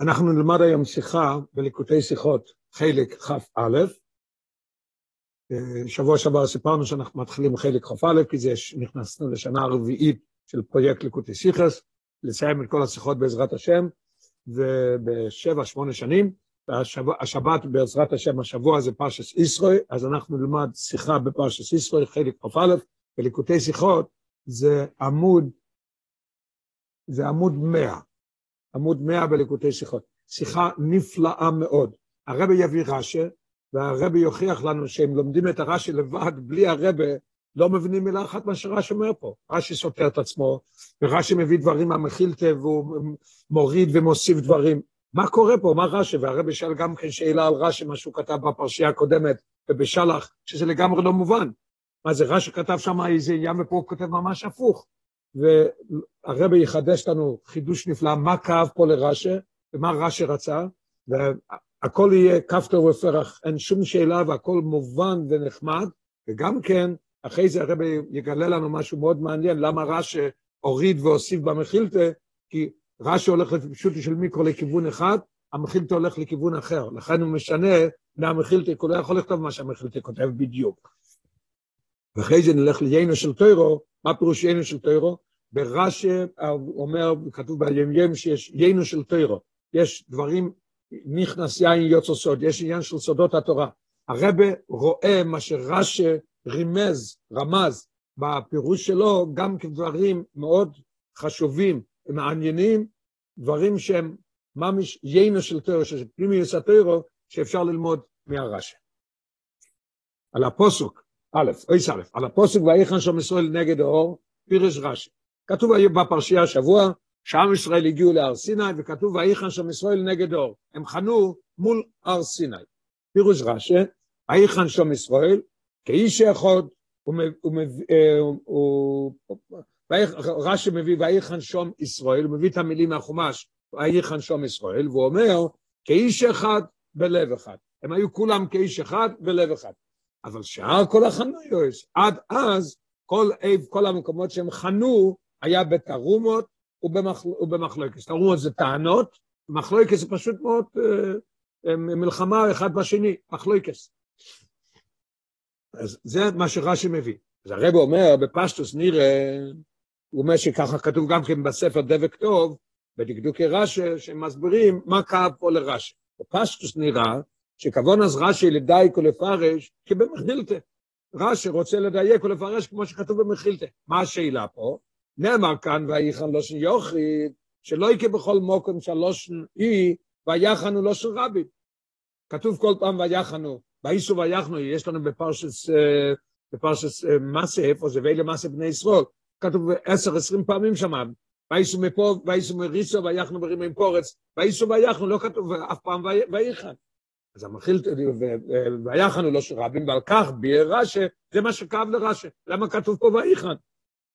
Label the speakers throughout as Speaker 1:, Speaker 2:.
Speaker 1: אנחנו נלמד היום שיחה בליקוטי שיחות, חלק כ"א. שבוע שעבר סיפרנו שאנחנו מתחילים חלק כ"א, כי זה נכנסנו לשנה הרביעית של פרויקט ליקוטי שיחס, לסיים את כל השיחות בעזרת השם, ובשבע, שמונה שנים, השבת בעזרת השם, השבוע זה פרשס ישראל, אז אנחנו נלמד שיחה בפרשס ישראל, חלק כ"א, וליקוטי שיחות זה עמוד, זה עמוד מאה. עמוד 100 בליקוטי שיחות. שיחה נפלאה מאוד. הרבי יביא רש"י, והרבי יוכיח לנו שהם לומדים את הרש"י לבד, בלי הרבי, לא מבינים מילה אחת מה שרש"י אומר פה. רש"י סותר את עצמו, ורש"י מביא דברים מהמחילתא, והוא מוריד ומוסיף דברים. מה קורה פה? מה רש"י? והרבי שאל גם כן שאלה על רש"י, מה שהוא כתב בפרשייה הקודמת, ובשלח, שזה לגמרי לא מובן. מה זה, רש"י כתב שם איזה ים, ופה הוא כותב ממש הפוך. והרבי יחדש לנו חידוש נפלא, מה כאב פה לרש"י, ומה רש"י רצה, והכל יהיה כפתור ופרח, אין שום שאלה והכל מובן ונחמד, וגם כן, אחרי זה הרבי יגלה לנו משהו מאוד מעניין, למה רש"י הוריד והוסיף במחילתא, כי רש"י הולך לפשוט של מיקרו לכיוון אחד, המחילתא הולך לכיוון אחר, לכן הוא משנה מהמחילתא, הוא לא יכול לכתוב מה שהמחילתא כותב בדיוק. ואחרי זה נלך ליינו של טוירו, מה פירוש יינו של טוירו? ברש"י אומר, כתוב בימים שיש יינו של טוירו, יש דברים, נכנס יין יוצא סוד, יש עניין של סודות התורה. הרבה רואה מה שרש"י רימז, רמז, בפירוש שלו, גם כדברים מאוד חשובים ומעניינים, דברים שהם ממש יינו של טוירו, שזה פנימיוס הטוירו, שאפשר ללמוד מהרש"י. על הפוסוק, א', א', על הפוסק ויחן שם ישראל נגד האור, פירש רש"י. כתוב בפרשייה השבוע, שעם ישראל הגיעו להר סיני, וכתוב ויחן שם ישראל נגד האור. הם חנו מול הר סיני. פירוש רש"י, ויחן שם ישראל, כאיש אחד, רש"י מביא ויחן שום ישראל, הוא מביא את המילים מהחומש, ויחן שום ישראל, והוא אומר, כאיש אחד בלב אחד. הם היו כולם כאיש אחד בלב אחד. אבל שאר כל החנויות, עד אז כל, כל המקומות שהם חנו היה בתרומות ובמחלוקת. תרומות זה טענות, מחלוקת זה פשוט מאוד אה, מלחמה אחד בשני, מחלוקת. אז זה מה שרש"י מביא. אז הרב אומר, בפשטוס נראה, הוא אומר שככה כתוב גם כן בספר דבק טוב, בדקדוקי רש"י, שמסבירים מה כאב פה לרש"י. בפשטוס נראה שכוון אז רש"י לדייק ולפרש כבמחילתא. רש"י רוצה לדייק ולפרש כמו שכתוב במחילתא. מה השאלה פה? נאמר כאן, ויחן לושן יוכריד, שלא יקה בכל מוקם שלושן אי, ויחנו לושן רבים. כתוב כל פעם ויחנו, ואיסו ויחנו, יש לנו בפרשס, בפרשס מסה, איפה זה, ואלה מסה בני ישראל, כתוב עשר, עשרים פעמים שם, ואיסו מפה, ואיסו מריסו, ויחנו ברימים פורץ, ואיסו ויחנו, לא כתוב אף פעם ויחן. אז המחיל, ויחנו לא שרבים, ועל כך ביאר רש"י, זה מה שכאב לרש"י. למה כתוב פה ויחן?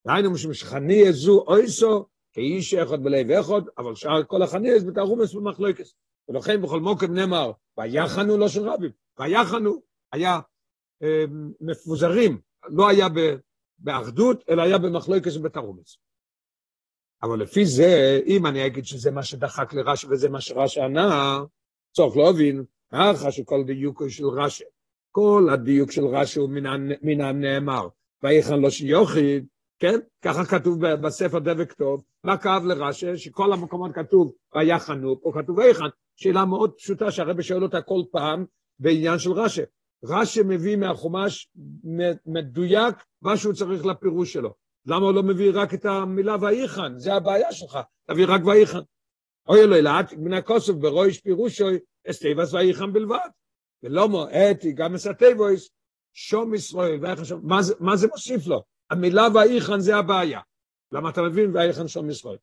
Speaker 1: דהיינו משום שחני זו אויסו, כאיש אחד בלב אחד, אבל שאר כל החני אז בתרומס במחלוקס. ולכן בכל מוקם נאמר, ויחנו לא של רבים. ויחנו היה אה, מפוזרים, לא היה באחדות, אלא היה במחלוקס ובתרומס. אבל לפי זה, אם אני אגיד שזה מה שדחק לרש"י וזה מה שרש"י ענה, צריך להבין ככה שכל דיוקו של רש"י, כל הדיוק של רש"י הוא מן הנאמר, ויחן לא שיוחיד, כן? ככה כתוב בספר דבק טוב, מה כאב לרש"י? שכל המקומות כתוב ויחנו, פה כתוב ויחן, שאלה מאוד פשוטה שהרבא שואל אותה כל פעם בעניין של רש"י. רש"י מביא מהחומש מדויק מה שהוא צריך לפירוש שלו. למה הוא לא מביא רק את המילה ויחן? זה הבעיה שלך, תביא רק ויחן. אוי אלוהי לאט, מן הכוסף ברויש פירושוי, אסטייבס ויחם בלבד. ולא מועטי, גם אסטייבויס, שום ישראל, מה זה מוסיף לו? המילה ויחן זה הבעיה. למה אתה מבין ויחן שום ישראל?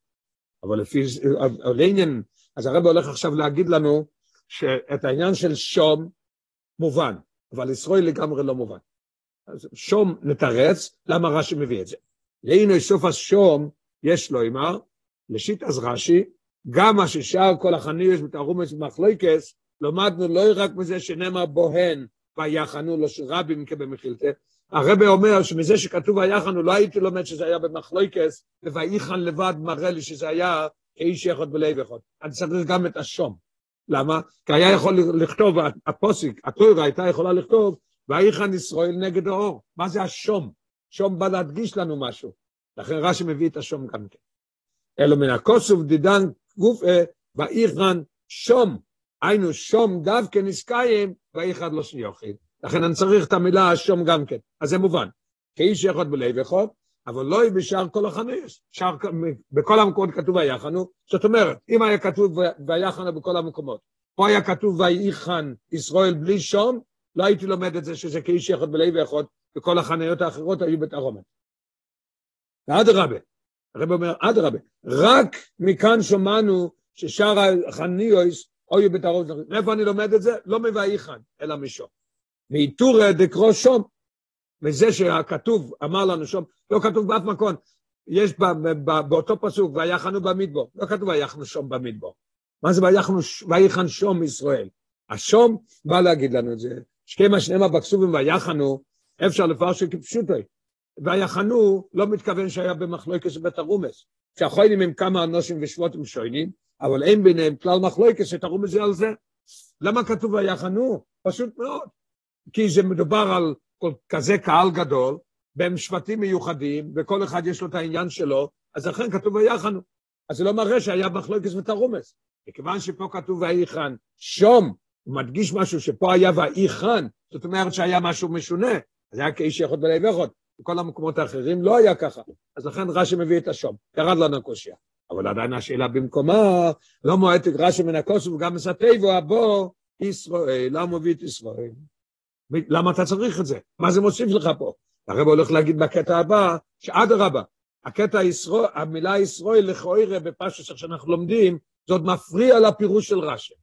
Speaker 1: אבל לפי, לעניין, אז הרב הולך עכשיו להגיד לנו שאת העניין של שום מובן, אבל ישראל לגמרי לא מובן. אז שום נתרץ, למה רש"י מביא את זה? לעיני סוף השום, יש לו אמר, אז רש"י, גם מה ששאר כל החניוס בתרומס ומחלוקס, למדנו לא רק מזה שנאמר בוהן ויחנו לו שרבים כבמחילתא, הרבה אומר שמזה שכתוב ויחנו לא הייתי לומד שזה היה במחלוקס, וויחן לבד מראה לי שזה היה כאיש אחד בלב אחד. אני צריך גם את השום. למה? כי היה יכול לכתוב, הפוסיק, התוירה הייתה יכולה לכתוב, ויחן ישראל נגד האור. מה זה השום? שום בא להדגיש לנו משהו. לכן רש"י מביא את השום גם כן. אלא מן הכוסוף דידן גוף ויחן שום. היינו שום דווקא נסקיים, ויחד לא שניוכיד. לכן אני צריך את המילה השום גם כן. אז זה מובן. כאיש אחד בלב אחד, אבל לא בשאר כל החנויות. שער, בכל המקומות כתוב ויחנו, זאת אומרת, אם היה כתוב ויחנו בכל המקומות, פה היה כתוב ויחן ישראל בלי שום, לא הייתי לומד את זה שזה כאיש אחד בלב אחד, וכל החנויות האחרות היו בתרומת. ואדרבה, הרב אומר, אדרבה, רק מכאן שמענו ששאר החניוס היו בתרומת. מאיפה אני לומד את זה? לא מוויחן, אלא משום. מאיתורא דקרו שום, וזה שהכתוב אמר לנו שם, לא כתוב באף מקום, יש ב, ב, ב, באותו פסוק, ויחנו במדבור, לא כתוב ויחנו שום במדבור. מה זה ויחנו, ויחן שום ישראל? השום בא להגיד לנו את זה, שכמה שנאמר בכסובים ויחנו, אפשר לפרש כפשוטו. ויחנו לא מתכוון שהיה במחלוקס בית הרומס, שהחוינים הם כמה אנושים ושבותים שוינים, אבל אין ביניהם כלל מחלוקס, את הרומס זה על זה. למה כתוב ויחנו? פשוט מאוד. כי זה מדובר על כל כזה קהל גדול, והם שבטים מיוחדים, וכל אחד יש לו את העניין שלו, אז לכן כתוב ויחנו. אז זה לא מראה שהיה מחלוקס ותרומס. מכיוון שפה כתוב ויחן שום, הוא מדגיש משהו שפה היה ויחן, זאת אומרת שהיה משהו משונה, אז היה כאיש יכול בלב אחד, בכל המקומות האחרים לא היה ככה, אז לכן רש"י מביא את השום, ירד לנו הקושיה. אבל עדיין השאלה במקומה, לא מועט רש"י מן הכוס וגם מסתיבו הבו ישראל, למה מביא את ישראל? למה אתה צריך את זה? מה זה מוסיף לך פה? הרב הולך להגיד בקטע הבא, שאדרבה, הקטע ישראל, המילה ישראל לכאורה בפשטוס שאנחנו לומדים, זה עוד מפריע לפירוש של רש"י.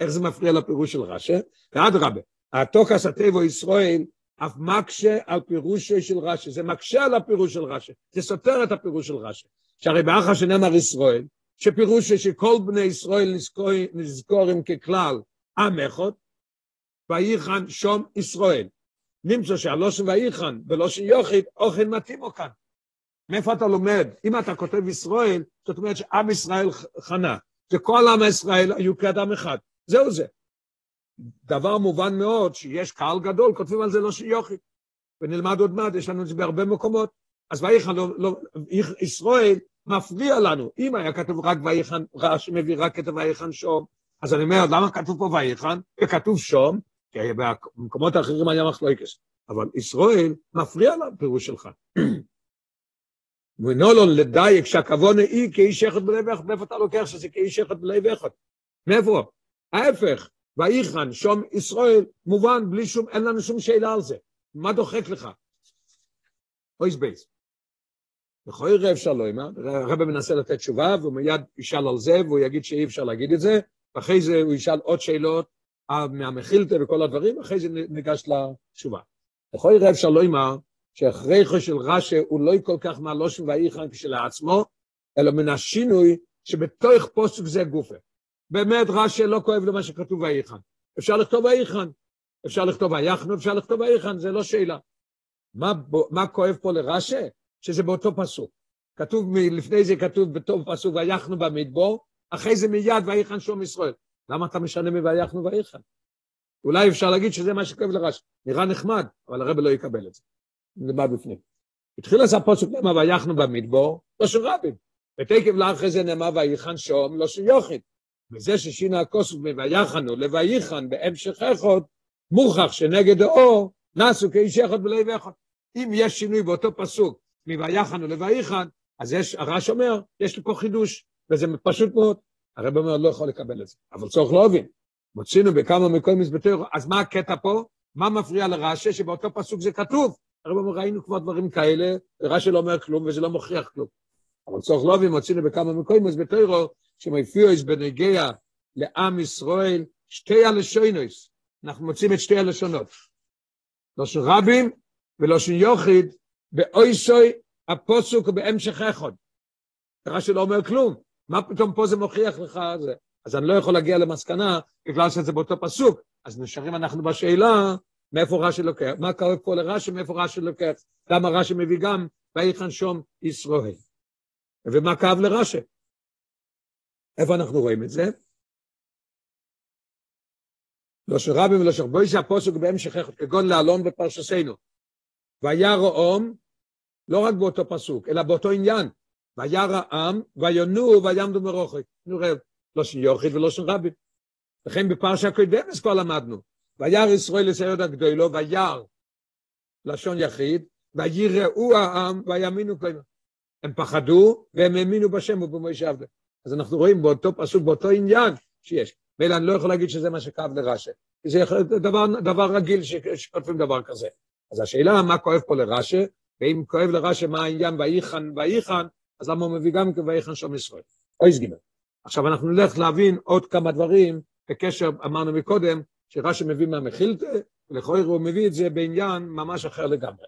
Speaker 1: איך זה מפריע לפירוש של רש"י? ואדרבה, התוקס הטבע ישראל אף מקשה על פירושו של רש"י, זה מקשה על הפירוש של רש"י, זה סותר את הפירוש של רש"י. שהרי באחר שנאמר ישראל, שפירושו שכל בני ישראל נזכורים ככלל עם אחד, ויחן שום ישראל. נמצא שהלושן ויחן ולושן יוחיד, אוכל מתאימו כאן. מאיפה אתה לומד? אם אתה כותב ישראל, זאת אומרת שעם ישראל חנה. וכל עם ישראל היו כאדם אחד. זהו זה. דבר מובן מאוד שיש קהל גדול, כותבים על זה לא שיוכי. ונלמד עוד מעט, יש לנו את זה בהרבה מקומות. אז ויחן, לא, לא, ישראל מפריע לנו. אם היה כתוב רק ויחן, רש"י מביא רק את ויחן שום, אז אני אומר, למה כתוב פה ויחן, וכתוב שום, כי במקומות האחרים היה מחלוקס. אבל ישראל מפריע לפירוש שלך. ונולון לדייק שהכוונה היא כאיש אחד בלב אחד, מאיפה אתה לוקח שזה כאיש אחד בלב אחד? מאיפה? ההפך, ויחן, שום ישראל, מובן, בלי שום, אין לנו שום שאלה על זה. מה דוחק לך? אויס בייס. לכוי אפשר לא אימה, הרב מנסה לתת תשובה, והוא מיד ישאל על זה, והוא יגיד שאי אפשר להגיד את זה, ואחרי זה הוא ישאל עוד שאלות מהמחילתא וכל הדברים, אחרי זה ניגש לתשובה. לכוי אפשר לא אימה, שהכרחו של רש"י הוא לא כל כך מהלושן והאיכן כשלעצמו, אלא מן השינוי שבתוך פוסק זה גופה. באמת רש"י לא כואב למה שכתוב ואיכן. אפשר לכתוב ואיכן, אפשר לכתוב ויחנו, אפשר לכתוב ואיכן, זה לא שאלה. מה, מה כואב פה לרש"י? שזה באותו פסוק. כתוב, לפני זה כתוב בתור פסוק ויחנו במדבור, אחרי זה מיד ויחן שום ישראל. למה אתה משנה מ"ויחנו ויחן"? אולי אפשר להגיד שזה מה שכואב לרש"י. נראה נחמד, אבל הרב לא יקבל את זה. נלמד בפנים. התחיל לעשות פסוק נאמר ויחנו במדבור, לא של רבים. ותקף לאחרי זה נאמר ויחן שום, לא של יוחיד. וזה ששינה הכוסף מ"ויחנו" ל"ויחן" בהמשך אחד, מוכח שנגד האור נעשו כאיש אחד בלב אחד. אם יש שינוי באותו פסוק מ"ויחנו" ל"ויחן", אז יש, הרש אומר, יש לי פה חידוש, וזה פשוט מאוד. הרב אומר, לא יכול לקבל את זה, אבל צריך להבין. מוצאינו בכמה מקומות מזבטר, אז מה הקטע פה? מה מפריע לרש"י שבאותו פסוק זה כתוב? הרב אומר, ראינו כבר דברים כאלה, ורש"י לא אומר כלום וזה לא מוכיח כלום. אבל לא להבין, מוצאינו בכמה מקומות מזבטר, שמופיעו בנגיע לעם ישראל שתי הלשונוס. אנחנו מוצאים את שתי הלשונות. לא של רבים ולא של יוחיד, באויסוי הפוסוק ובהמשך אחד. רש"י לא אומר כלום. מה פתאום פה זה מוכיח לך זה? אז אני לא יכול להגיע למסקנה בגלל שזה באותו פסוק. אז נשארים אנחנו בשאלה מאיפה רש"י לוקח, מה קורה פה לרש"י, מאיפה רש"י לוקח, למה רש"י מביא גם ויחן שום ישראל. ומה כאב לרש"י? איפה אנחנו רואים את זה? לא של רבים ולא של בוי שהפוסק בהמשך כגון לאלון בפרשסנו. וירא אום, לא רק באותו פסוק, אלא באותו עניין. וירא עם, ויונו ויעמדו מרוחק. נראה, לא של יוחיד ולא של רבים. לכן בפרשה הקודמת כבר למדנו. וירא ישראל לסיירת הגדולו, וירא לשון יחיד, ויראו העם ויאמינו כלומר. הם פחדו והם האמינו בשם ובמוישה עבדה. אז אנחנו רואים באותו פסוק, באותו עניין שיש. ואלה אני לא יכול להגיד שזה מה שכאב לרש"א. זה דבר, דבר רגיל שכותבים דבר כזה. אז השאלה מה כואב פה לרש"א, ואם כואב לרש"א מה העניין ויחן ויחן, אז למה הוא מביא גם כן ויחן שם ישראל? אוי סגימר. עכשיו אנחנו נלך להבין עוד כמה דברים בקשר, אמרנו מקודם, שרש"י מביא מהמחילתא, ולכאורה הוא מביא את זה בעניין ממש אחר לגמרי.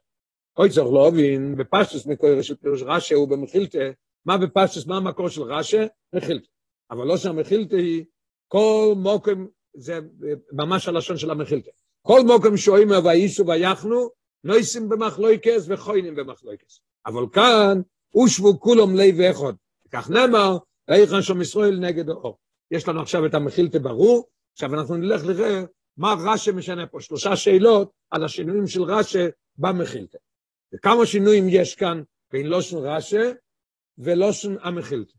Speaker 1: אוי צריך להבין, בפשטוס מקור של פירוש רש"י הוא במחילתא, מה בפשטוס, מה המקור של רש"י? מחילתא. אבל לא שהמחילתא היא כל מוקם, זה ממש הלשון של המחילתא. כל מוקם שואים וייסו ויחנו, נויסים במחלויקס וחוינים במחלויקס. אבל כאן, הושבו כולם לב ואחד. כך נאמר, היכן שם ישראל נגד האור. יש לנו עכשיו את המחילתא ברור, עכשיו אנחנו נלך לראה מה רש"י משנה פה, שלושה שאלות על השינויים של רש"י במחילתא. וכמה שינויים יש כאן בין לושן רש"י ולושן המחילתא.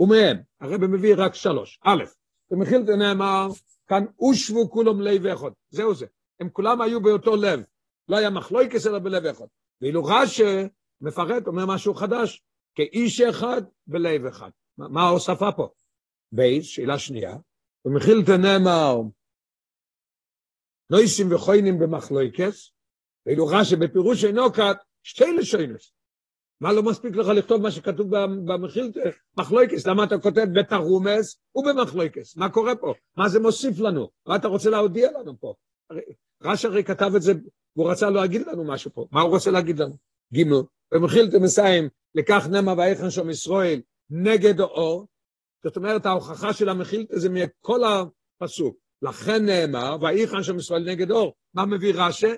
Speaker 1: ומהם, הרב מביא רק שלוש. א', במחילתא נאמר, כאן הושבו כולם לב אחד. זהו זה. הם כולם היו באותו לב. לא היה מחלויקס אלא בלב אחד. ואילו רש"י מפרט, אומר משהו חדש, כאיש אחד בלב אחד. מה, ההוספה פה? בייס, שאלה שנייה, במחילתא נאמר, נויסים וחוינים במחלויקס, ואילו רש"י בפירוש אינו כת, שתי לשוינס. מה לא מספיק לך לכתוב מה שכתוב במחילתא? מחלויקס, למה אתה כותב בתרומס ובמחלויקס? מה קורה פה? מה זה מוסיף לנו? מה אתה רוצה להודיע לנו פה? רש"י הרי כתב את זה, והוא רצה להגיד לנו משהו פה. מה הוא רוצה להגיד לנו? ג' במחילתא מסיים, לכך נאמר ויחן שם ישראל נגד האור, זאת אומרת ההוכחה של המחילתא זה מכל הפסוק. לכן נאמר, ויחן שם ישראל נגד אור. מה מביא רש"י?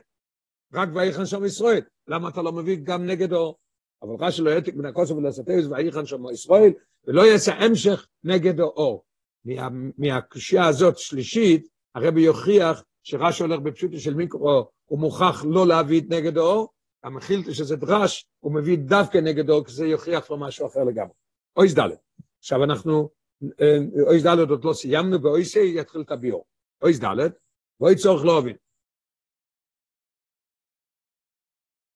Speaker 1: רק ויחן שם ישראל. למה אתה לא מביא גם נגד אור? אבל רש"י לא יתק מן הכוסף ולסטייס ויחן שם ישראל, ולא יעשה המשך נגד האור. מה, מהקושייה הזאת שלישית, הרבי יוכיח שרש"י הולך בפשוטו של מיקרו, הוא מוכרח לא להביא את נגד האור, המחילתא שזה דרש, הוא מביא דווקא נגד האור, כי זה יוכיח לו משהו אחר לגמרי. אוי ד'. עכשיו אנחנו, אוי ד' עוד לא סיימנו, ואוי סי יתחיל את הביור. אוי ד', ואוי צורך לא הבין.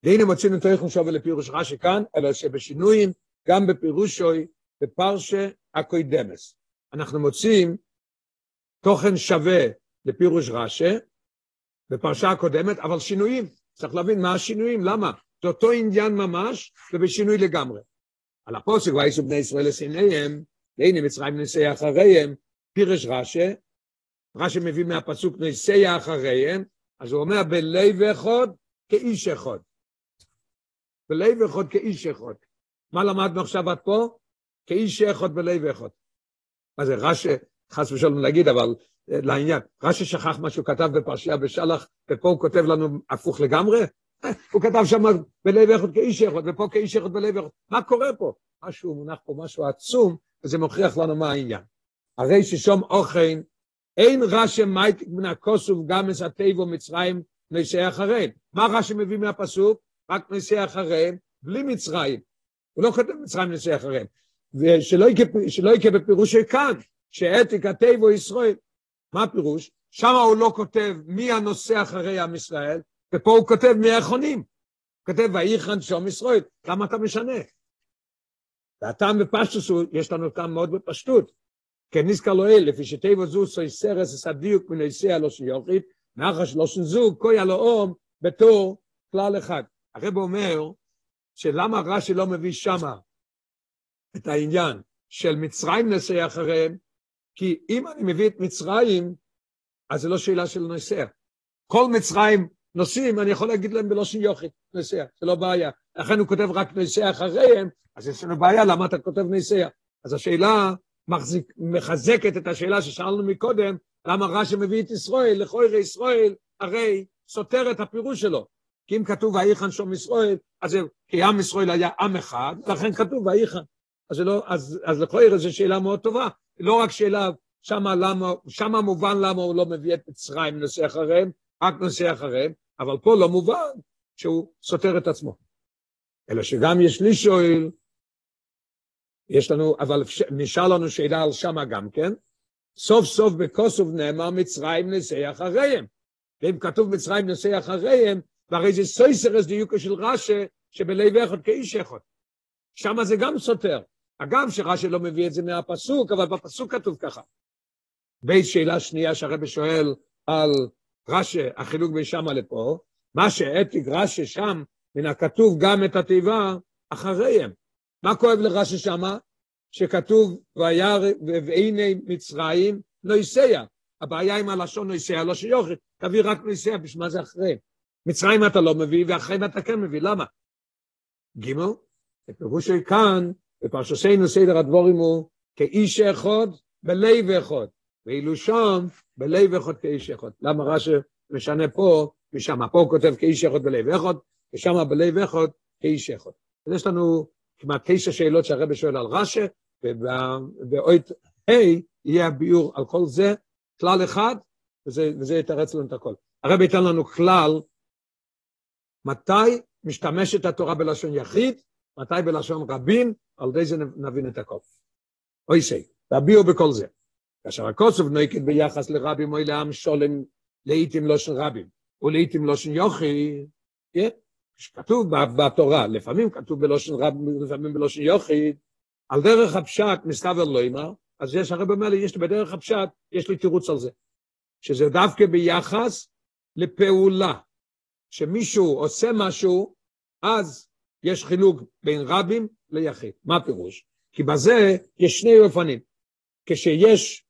Speaker 1: והנה מוצאים תויכם שווה לפירוש רש"י כאן, אלא שבשינויים, גם בפירושוי, בפרשה הקוידמס. אנחנו מוצאים תוכן שווה לפירוש רש"י, בפרשה הקודמת, אבל שינויים. צריך להבין מה השינויים, למה? זה אותו עניין ממש, ובשינוי לגמרי. על הפוסק, וייסו בני ישראל לסיניהם, והנה מצרים נסיע אחריהם, פירש רש"י, רש"י מביא מהפסוק נסיע אחריהם, אז הוא אומר בלב אחד כאיש אחד. בלב אחד כאיש אחד. מה למדנו עכשיו עד פה? כאיש אחד בלב אחד. מה זה רש"י, חס ושלום להגיד, אבל לעניין, רש"י שכח מה שהוא כתב בפרשייה בשלח, ופה הוא כותב לנו הפוך לגמרי? אה, הוא כתב שם בלב אחד כאיש אחד, ופה כאיש אחד בלב אחד. מה קורה פה? משהו מונח פה, משהו עצום, וזה מוכיח לנו מה העניין. הרי ששום אוכן, אין רש"י מייטיק מן הכוסוף גם מסתיבו מצרים נשי אחריהם. מה רש"י מביא מהפסוק? רק נשי אחריהם, בלי מצרים. הוא לא כותב מצרים נשי אחריהם. ושלא יקה בפירוש כאן, שעתיק התיבו ישראל. מה הפירוש? שם הוא לא כותב מי הנושא אחרי עם ישראל, ופה הוא כותב מי האחרונים. הוא כותב ויחן שום ישראל, למה אתה משנה? והטעם בפשטוס הוא, יש לנו טעם מאוד בפשטות. כן נזכר לו אל, לפי שתיבו זו סוי סרס אסדיוק מנסיע לא שיוכית, נחש לא שנזוג, קויה לו אום, בתור כלל אחד. הרב אומר שלמה רש"י לא מביא שמה את העניין של מצרים נסיע אחריהם, כי אם אני מביא את מצרים, אז זה לא שאלה של נוסע. כל מצרים נוסעים, אני יכול להגיד להם בלושן יוכית, נוסע, זה לא בעיה. לכן הוא כותב רק נוסע אחריהם, אז יש לנו בעיה, למה אתה כותב נוסע? אז השאלה מחזיק, מחזקת את השאלה ששאלנו מקודם, למה רש"י מביא את ישראל, לכוירי ישראל, הרי סותר את הפירוש שלו. כי אם כתוב ויחן שום ישראל, אז כי עם ישראל היה עם אחד, לכן כתוב ויחן. אז, לא, אז, אז לכוירי זו שאלה מאוד טובה, לא רק שאלה, שמה, למה, שמה מובן למה הוא לא מביא את מצרים נושא אחריהם, רק נושא אחריהם, אבל פה לא מובן שהוא סותר את עצמו. אלא שגם יש לי שואל, יש לנו, אבל נשאר לנו שאלה על שמה גם כן, סוף סוף בכוסוב נאמר מצרים נשא אחריהם. ואם כתוב מצרים נשא אחריהם, והרי זה סויסרס דיוקו של רש"א, שבלב אחד כאיש אחד. שם זה גם סותר. אגב, שרש"י לא מביא את זה מהפסוק, אבל בפסוק כתוב ככה. בית שאלה שנייה שהרבא שואל על רש"י, החילוק בין שמה לפה, מה שהעתיק רש"י שם, מן הכתוב גם את התיבה אחריהם. מה כואב לרש"י שמה? שכתוב, והנה מצרים נויסיה. הבעיה עם הלשון נויסיה, לא שיוכי, תביא רק נויסיה, בשביל מה זה אחריהם? מצרים אתה לא מביא, ואחריהם אתה כן מביא, למה? ג' הפירוש כאן, בפרשסינו סדר הדבורים הוא כאיש אחד בלב אחד, ואילו שם בלב אחד כאיש אחד. למה רש"י משנה פה משם? פה הוא כותב כאיש אחד בלב אחד, ושם בלב אחד כאיש אחד. אז יש לנו כמעט תשע שאלות שהרבא שואל על רש"י, ובאוית ה' יהיה הביאור על כל זה, כלל אחד, וזה, וזה יתרץ לנו את הכל. הרב ייתן לנו כלל, מתי משתמשת התורה בלשון יחיד, מתי בלשון רבים, על ידי זה נבין את הכל. אוי שי, והביאו בכל זה. כאשר הקוסוב נויקד ביחס לרבים אוי לעם שולם, לעיתים לושן רבים, ולעיתים לושן יוכי, כתוב בתורה, לפעמים כתוב בלושן רבים, לפעמים בלושן יוכי, על דרך הפשט מסתבר לא אמר, אז יש הרבה מלא, יש לי בדרך הפשט, יש לי תירוץ על זה. שזה דווקא ביחס לפעולה. שמישהו עושה משהו, אז יש חילוק בין רבים ליחיד. מה הפירוש? כי בזה יש שני אופנים. כשיש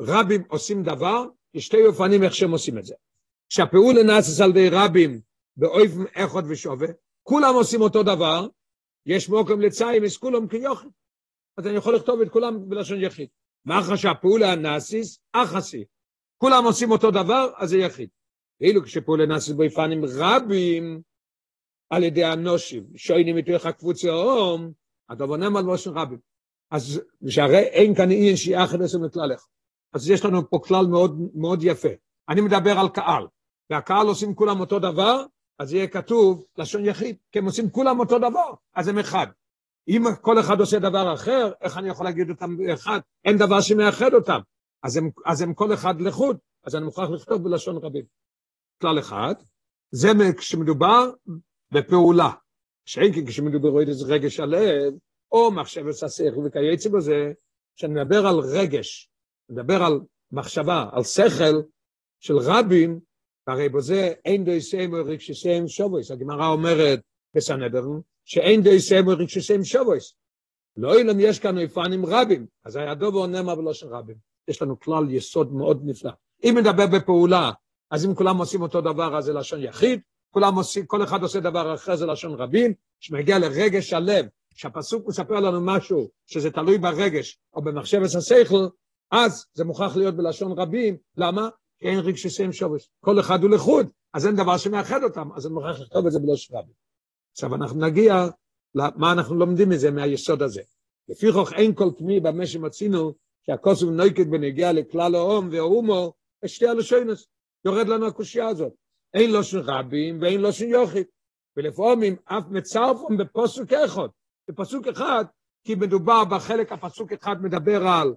Speaker 1: רבים עושים דבר, יש שתי אופנים איך שהם עושים את זה. כשהפעולה נעשית על ידי רבים באופן אחד ושווה, כולם עושים אותו דבר, יש מוקם לציים, יש כולם כיוחד. אז אני יכול לכתוב את כולם בלשון יחיד. מאחר שהפעולה הנאסיס, אחסי. כולם עושים אותו דבר, אז זה יחיד. ואילו כשפעולה נאסיס באופנים רבים, על ידי הנושים, שוינים מתוך הקבוצה הום, אתה בונה על מושן רבים. אז שהרי אין כאן אי שיהיה אחת עשם לכלל אחד. אז יש לנו פה כלל מאוד, מאוד יפה. אני מדבר על קהל, והקהל עושים כולם אותו דבר, אז יהיה כתוב לשון יחיד, כי הם עושים כולם אותו דבר, אז הם אחד. אם כל אחד עושה דבר אחר, איך אני יכול להגיד אותם אחד? אין דבר שמאחד אותם. אז הם, אז הם כל אחד לחוד, אז אני מוכרח לכתוב בלשון רבים. כלל אחד, זה כשמדובר בפעולה. שאין כי כשמדובר באיזה רגש הלב, או מחשבת השכל וכייצא בזה, כשאני מדבר על רגש, מדבר על מחשבה, על שכל של רבים, הרי בזה אין דו יסיים או רגשסיים שובויס. הגמרא אומרת בסנדרן, שאין די סמו רגשסים שבויס. לא אילם יש כאן אופנים רבים, אז דובר נאמר בלושן רבים. יש לנו כלל יסוד מאוד נפלא. אם מדבר בפעולה, אז אם כולם עושים אותו דבר, אז זה לשון יחיד, כולם עושים, כל אחד עושה דבר אחר, זה לשון רבים, שמגיע לרגש הלב, שהפסוק מספר לנו משהו שזה תלוי ברגש או במחשבת השכל, אז זה מוכרח להיות בלשון רבים, למה? כי אין רגשסים שובש. כל אחד הוא לחוד, אז אין דבר שמאחד אותם, אז אני מוכרח לכתוב את זה בלשון רבים. עכשיו אנחנו נגיע למה אנחנו לומדים מזה מהיסוד הזה. לפי חוך אין כל תמי במה שמצינו שהכוסף נויקד בנגיע לכלל האום והאומו, שתי הלשונס, יורד לנו הקושייה הזאת. אין לו של רבים ואין לו של יוחיד. ולפעמים אף מצרפם בפסוק אחד, בפסוק אחד, כי מדובר בחלק הפסוק אחד מדבר על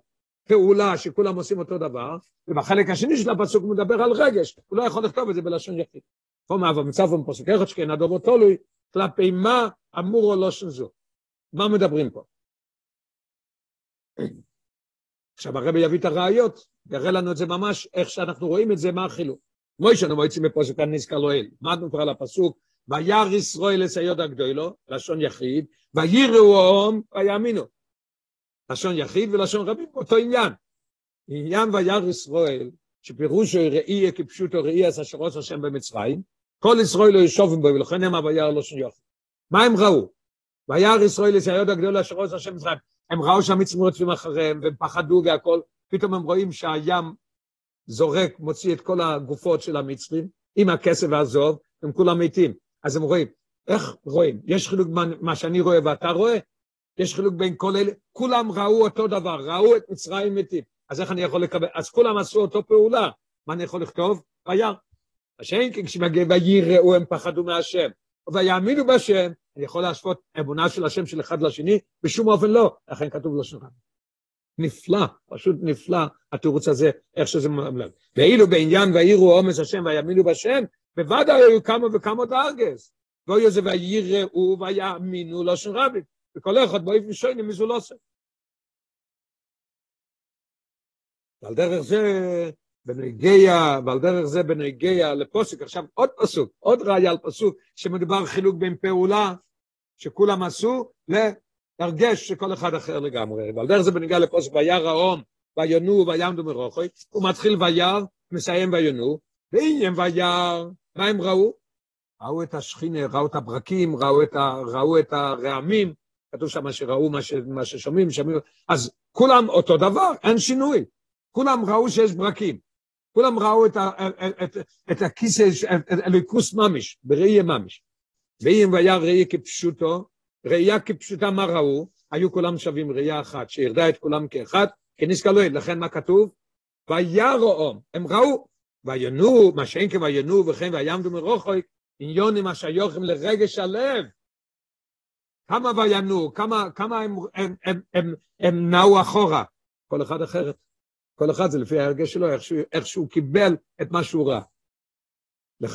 Speaker 1: פעולה שכולם עושים אותו דבר, ובחלק השני של הפסוק מדבר על רגש, הוא לא יכול לכתוב את זה בלשון יחיד. פה מה, ומצרפם בפסוק אחד שכן הדובר תולוי, כלפי מה אמור או לא זו. מה מדברים פה? עכשיו הרבי יביא את הראיות, יראה לנו את זה ממש, איך שאנחנו רואים את זה, מה החילוק. מוישה נו מויצים בפוסק הנזכר לא אל. למדנו כבר על הפסוק, וירא ישראל לסיוד הגדולו, לשון יחיד, ויראו ההום ויאמינו. לשון יחיד ולשון רבים, אותו עניין. עניין וירא ישראל, שפירושו ראי כפשוטו ראי עשה שרוס השם במצרים, כל ישראל לא ישובם בו, ולכן נאמר וירא לא שום יופי. מה הם ראו? וירא ישראל זה היוד הגדול אשר עושה השם מצרים. הם ראו שהמצרים רודפים אחריהם, והם פחדו והכל, פתאום הם רואים שהים זורק, מוציא את כל הגופות של המצרים, עם הכסף והזוב, הם כולם מתים. אז הם רואים, איך רואים? יש חילוק מה, שאני רואה ואתה רואה? יש חילוק בין כל אלה, כולם ראו אותו דבר, ראו את מצרים מתים. אז איך אני יכול לקבל? אז כולם עשו אותו פעולה, מה אני יכול לכתוב? וירא. השאין כן כשמגיע ויראו הם פחדו מהשם. ויאמינו בהשם, אני יכול להשוות אמונה של השם של אחד לשני? בשום אופן לא, לכן כתוב לשון רב. נפלא, פשוט נפלא התירוץ הזה, איך שזה מלמד. ואילו בעניין ויראו עומס השם ויאמינו בשם, בוודאי היו כמה וכמה דרגס. ואוי זה ויראו ויאמינו לשון רבים. וכל אחד באופן שונה מזולוסם. ועל דרך זה בנגיע, ועל דרך זה בנגיע לפוסק, עכשיו עוד פסוק, עוד ראיה על פסוק, שמדובר חילוק בין פעולה שכולם עשו, להרגש שכל אחד אחר לגמרי. ועל דרך זה בנגיע לפוסק, וירא האום, ויונו ויעמדו מרוחוי, הוא מתחיל וירא, מסיים ויונו, ועניין וירא, מה הם ראו? ראו את השכינה, ראו את הברקים, ראו את, ה, ראו את הרעמים, כתוב שם שראו מה, ש, מה ששומעים, שומעים, אז כולם אותו דבר, אין שינוי. כולם ראו שיש ברקים. כולם ראו את, ה, את, את, את הכיסא, את אליקוס ממש, בראייה ממש. ואם והיה ראייה כפשוטו, ראייה כפשוטה מה ראו? היו כולם שווים ראייה אחת, שירדה את כולם כאחד, כנזכר לא לכן מה כתוב? ויראו, הם ראו, וינו, מה שאין כווינו וכן ויעמדו עניונים אשר יוכם לרגש הלב. כמה וינו, כמה, כמה הם, הם, הם, הם, הם נעו אחורה, כל אחד אחרת. כל אחד זה לפי הרגש שלו, איך שהוא, איך שהוא קיבל את מה שהוא ראה.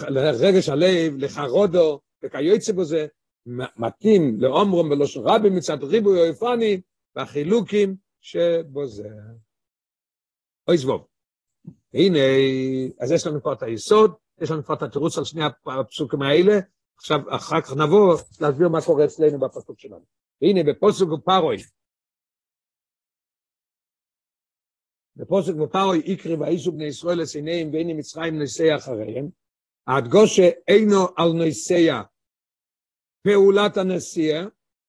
Speaker 1: לרגש הלב, לחרודו, וכיוצא בזה, מתאים לאומרום ולושן רבים מצד ריבוי אויפני, והחילוקים שבו זה. אוי זבוב. הנה, אז יש לנו פה את היסוד, יש לנו פה את התירוץ על שני הפסוקים האלה, עכשיו, אחר כך נבוא להסביר מה קורה אצלנו בפסוק שלנו. והנה, בפוסק ופרוי, בפוסק ופרוי יקרי ואיסו בני ישראל לסיניהם ואיני מצרים נסיע אחריהם, ההדגושה אינו על נסיע פעולת הנסיע,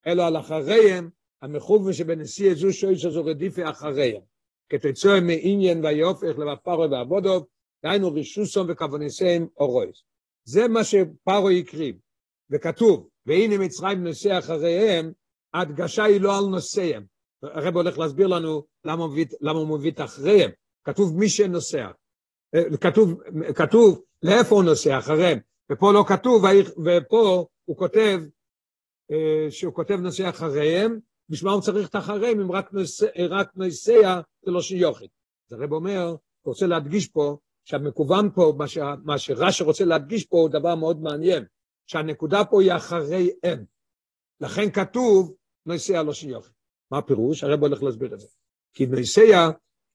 Speaker 1: אלא על אחריהם, המכוון שבנסיע זו שויס הזו רדיפה אחריהם. כתוצאה מעניין ויופך לבפרוי ועבודוב, דהיינו רישוסום וכוונסיהם אורויס. זה מה שפרו הקריב, וכתוב, והנה מצרים נוסע אחריהם, ההדגשה היא לא על נוסעיהם. הרב הולך להסביר לנו למה הוא מביא, מביא את אחריהם. כתוב מי שנוסע. אה, כתוב, כתוב לאיפה הוא נוסע, אחריהם. ופה לא כתוב, ופה הוא כותב, אה, שהוא כותב נוסע אחריהם, בשביל מה הוא צריך את אחריהם אם רק נוסע, רק נוסע זה לא שיוכית. אז הרב אומר, הוא רוצה להדגיש פה שהמקוון פה, מה, ש, מה שרש"י רוצה להדגיש פה הוא דבר מאוד מעניין, שהנקודה פה היא אחרי אם. לכן כתוב נוסע לא שיוכי. מה הפירוש? הרב הולך להסביר את זה. כי נוסע,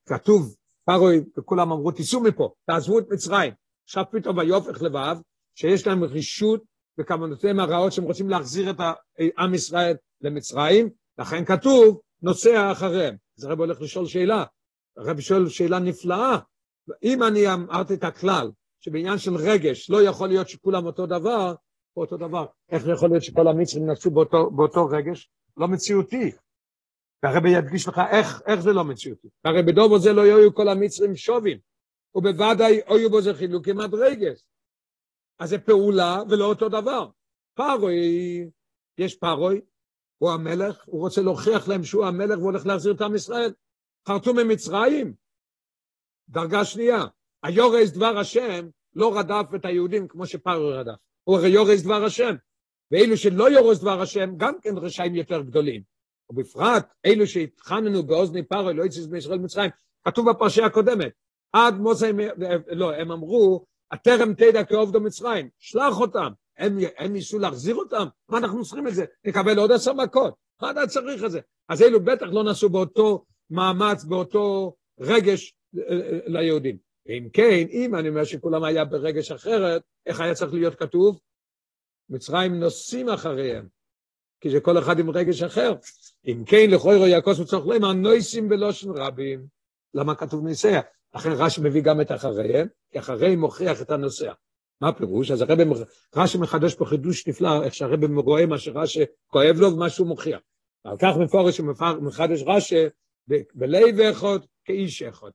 Speaker 1: כתוב, פרוי וכולם אמרו, תיסעו מפה, תעזבו את מצרים. עכשיו פתאום ויופך לבב, שיש להם רישות וכוונותיהם הרעות שהם רוצים להחזיר את עם ישראל למצרים, לכן כתוב, נוסע אחריהם. אז הרב הולך לשאול שאלה, הרב שואל שאלה נפלאה, אם אני אמרתי את הכלל, שבעניין של רגש לא יכול להיות שכולם אותו דבר, אותו דבר, איך יכול להיות שכל המצרים נפשו באותו, באותו רגש? לא מציאותי. והרבי ידגיש לך איך, איך זה לא מציאותי. הרי בדובו זה לא יהיו כל המצרים שובים, ובוודאי היו בו זה חילוקים עד רגש. אז זה פעולה ולא אותו דבר. פרוי, יש פרוי, הוא המלך, הוא רוצה להוכיח להם שהוא המלך והוא הולך להחזיר את עם ישראל. חרטו ממצרים, דרגה שנייה, היורס דבר השם לא רדף את היהודים כמו שפרו רדף, הוא הרי יורס דבר השם, ואלו שלא יורס דבר השם גם כן רשעים יותר גדולים, ובפרט אלו שהתחננו באוזני פרו לא יצא מישראל מצרים, כתוב בפרשייה הקודמת, עד מוסי, לא, הם אמרו, הטרם תדע כעובדו מצרים, שלח אותם, הם, הם ניסו להחזיר אותם, מה אנחנו צריכים את זה? נקבל עוד עשר מכות, מה אתה צריך את זה? אז אלו בטח לא נעשו באותו מאמץ, באותו רגש ליהודים. ואם כן, אם אני אומר שכולם היה ברגש אחרת, איך היה צריך להיות כתוב? מצרים נוסעים אחריהם, כי זה כל אחד עם רגש אחר. אם כן, לכאורה יעקוס וצורך להם, הנויסים בלושן רבים. למה כתוב נוסע? לכן רש"י מביא גם את אחריהם, כי אחריהם מוכיח את הנוסע. מה הפירוש? אז הרב רש"י מחדש פה חידוש נפלא, איך שהרב רואה מה שרש"י כואב לו ומה שהוא מוכיח. ועל כך מפורש שמחדש רש"י בלב אחד כאיש אחד.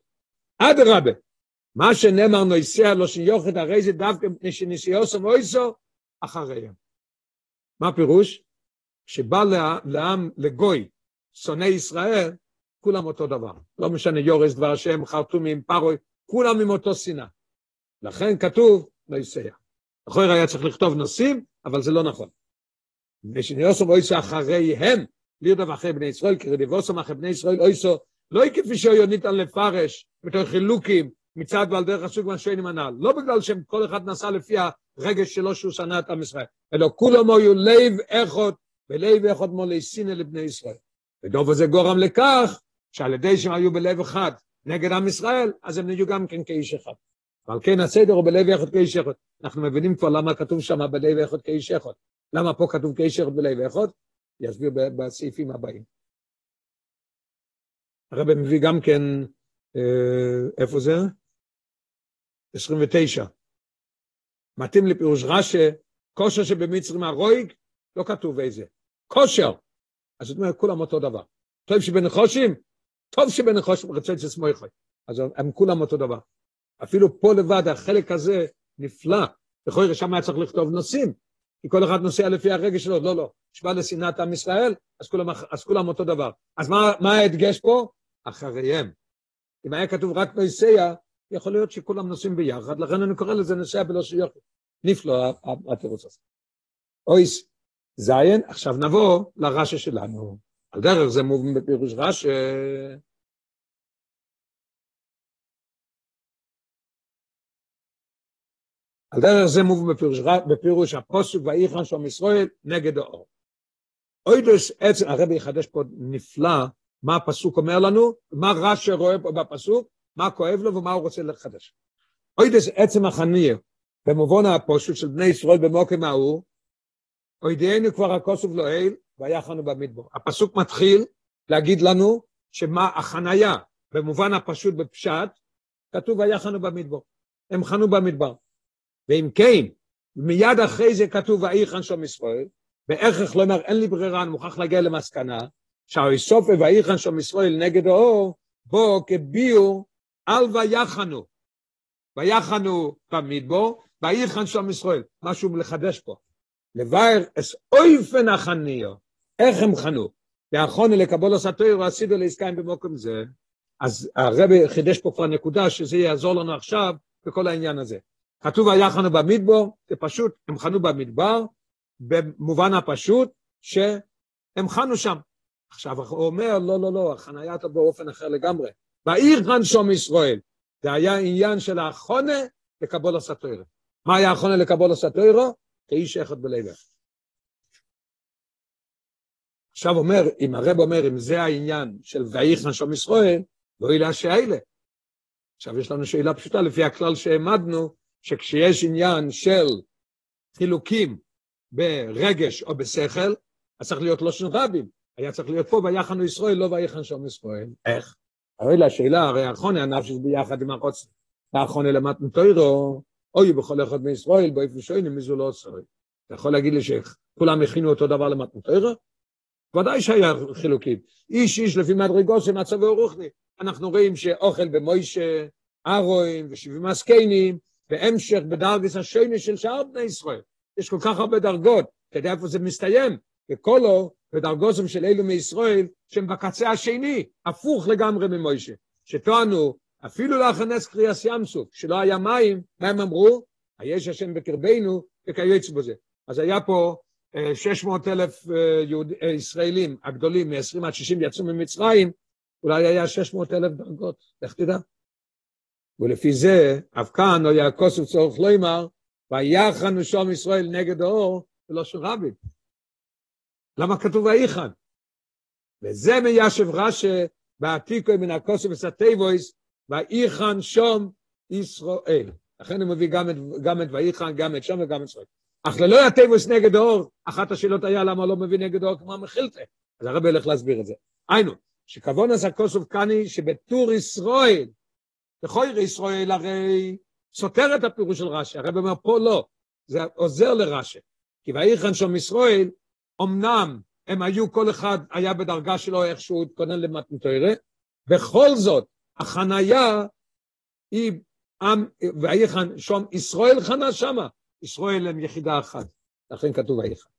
Speaker 1: אדרבה, מה שנאמר נויסע לא שיוכת הרי זה דווקא מפני שנסיעו סמויסו אחריהם. מה הפירוש? שבא לעם, לגוי, שונא ישראל, כולם אותו דבר. לא משנה יורש, דבר השם, חרטומים, פרוי, כולם עם אותו שנאה. לכן כתוב, לא יסייע. לכאורה היה צריך לכתוב נושאים, אבל זה לא נכון. ושניוסום אויסו אחריהם, לירדו אחרי בני ישראל, כי רדיבוסום אחרי בני ישראל אויסו, לא כפי שהוא ניתן לפרש, בתור חילוקים, מצד ועל דרך הסוג מהשיינים הנ"ל. לא בגלל שהם כל אחד נסע לפי הרגש שלו שהוא שנא את עם ישראל, אלא כולם היו לב איכות, ולב איכות מולי סינא לבני ישראל. ודוב הזה גורם לכך, שעל ידי שהם היו בלב אחד נגד עם ישראל, אז הם נהיו גם כן כאיש אחד. ועל כן הסדר הוא בלב איכות כאיש אחד. אנחנו מבינים כבר למה כתוב שם בלב איכות כאיש אחד. למה פה כתוב כאיש אחד בלב איכות? יסביר בסעיפים הבאים. הרב מביא גם כן, אה, איפה זה? 29. מתאים לפירוש רש"א, כושר שבמצרים הרויג, לא כתוב איזה. כושר. אז זאת אומרת, כולם אותו דבר. טוב שבנחושים, טוב את עצמו יכול. אז הם כולם אותו דבר. אפילו פה לבד, החלק הזה נפלא. בכל זאת, שם היה צריך לכתוב נושאים, כי כל אחד נוסע לפי הרגש שלו. לא, לא. שבא לשנאת עם ישראל, אז כולם, אז כולם אותו דבר. אז מה, מה ההדגש פה? אחריהם. אם היה כתוב רק נוסע, יכול להיות שכולם נוסעים ביחד, לכן אני קורא לזה נוסע בלא שיוכי. נפלא התירוץ הזה. אויס, זיין, עכשיו נבוא לרש"א שלנו. על דרך זה מובן בפירוש רש"א. על דרך זה מובן בפירוש, בפירוש הפוסק ואיכן של ישראל נגד האור. אוידוס עצם, הרבי יחדש פה נפלא מה הפסוק אומר לנו, מה רש"י רואה פה בפסוק, מה כואב לו ומה הוא רוצה לחדש. אוידס עצם החניר, במובן הפושט של בני ישראל במוקם ההוא, אוידינו כבר הכוסוף לא אל, ויחנו במדבור. הפסוק מתחיל להגיד לנו שמה החנייה, במובן הפשוט בפשט, כתוב ויחנו במדבור. הם חנו במדבר. ואם כן, מיד אחרי זה כתוב ויחן שום ישראל, בערך לא אומר אין לי ברירה, אני מוכרח להגיע למסקנה, שהאיסופה ויחן שום ישראל נגד האור, בו כביאור על ויחנו. ויחנו במדבור, ויחן שום ישראל. משהו לחדש פה. לבאר אס אויפן החניו. איך הם חנו? והאחרונה לקבול הסתויר ועשידו לעסקיים במוקם זה. אז הרבי חידש פה כבר נקודה שזה יעזור לנו עכשיו בכל העניין הזה. כתוב ויחנו במדבור, זה פשוט, הם חנו במדבר, במובן הפשוט שהם חנו שם. עכשיו הוא אומר, לא, לא, לא, החניה הייתה באופן אחר לגמרי. בעיר כאן שום ישראל. זה היה עניין של האחונה לקבול הסתוירה. מה היה האחונה לקבול הסתוירה? כאיש אחד בלב עכשיו אומר, אם הרב אומר, אם זה העניין של ויחן שום ישראל, לא ילה שאלה. עכשיו יש לנו שאלה פשוטה, לפי הכלל שהעמדנו, שכשיש עניין של חילוקים ברגש או בשכל, אז צריך להיות לא של רבים. היה צריך להיות פה ויחנו ישראל, לא ויחן שום ישראל. איך? הרי לשאלה, הרי האחרונה הנפש ביחד עם החוץ, האחרונה למתן תוירו, אוי בכל אחד מישראל, באיפה שוינים, מי זו לא עושה. אתה יכול להגיד לי שכולם הכינו אותו דבר למתן תוירו? ודאי שהיה חילוקים. איש איש לפי מדרגות של מצבו רוחני. אנחנו רואים שאוכל במוישה, ארוין ושבעים מסקנים, והמשך בדרגס השני של שאר בני ישראל. יש כל כך הרבה דרגות, אתה יודע איפה זה מסתיים? וקולו ודרגוסם של אלו מישראל שהם בקצה השני, הפוך לגמרי ממוישה, שטוענו אפילו לאחר קריאס ים סוף, שלא היה מים, מה הם אמרו? היש השם בקרבנו וכיוצא בזה. אז היה פה 600 אלף יהוד, ישראלים הגדולים מ-20 עד 60 יצאו ממצרים, אולי היה 600 אלף דרגות, איך תדע? ולפי זה, אף כאן לא יעקוס וצורך לא יאמר, ויחנו שום ישראל נגד האור, ולא של רבים. למה כתוב ויחן? וזה מיישב רש"א בעתיקו מן הכוסף וסטייבויס, ויחן שום ישראל. לכן הוא מביא גם את, גם את ויחן, גם את שום וגם את ישראל. אך ללא יתיבוס נגד האור, אחת השאלות היה למה לא מביא נגד האור כמו המחילתה. אז הרב ילך להסביר את זה. היינו, שכבון עשה כוסף קני שבטור ישראל, בכל ישראל הרי סותר את הפירוש של רש"י, הרב אומר פה לא, זה עוזר לרש"י. כי ויחן שום ישראל, אמנם הם היו, כל אחד היה בדרגה שלו איך שהוא התכונן למתנתרא, בכל זאת, החנייה היא עם, ויחן שום, ישראל חנה שמה, ישראל הם יחידה אחת, לכן כתוב ויחן.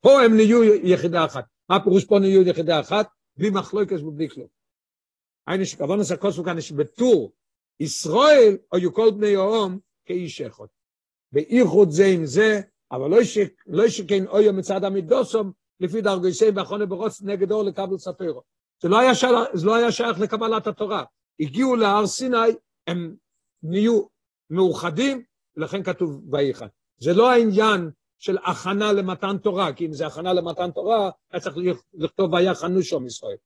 Speaker 1: פה הם נהיו יחידה אחת. מה פירוש פה נהיו יחידה אחת? בלי מחלוקת ובלי כלום. היינו שכוון עשה כוסו כאן שבטור ישראל היו כל בני האום כאיש אחד. באיחוד זה עם זה, אבל לא, ש... לא שכן אויו מצד המידוסום, לפי דרגויסי באחרונה ברוץ נגד אור לקבל ספירו. זה לא היה, של... זה לא היה שייך לקבלת התורה. הגיעו להר סיני, הם נהיו מאוחדים, ולכן כתוב ויחד. זה לא העניין של הכנה למתן תורה, כי אם זה הכנה למתן תורה, היה צריך לכתוב ויחנו שום ישראל.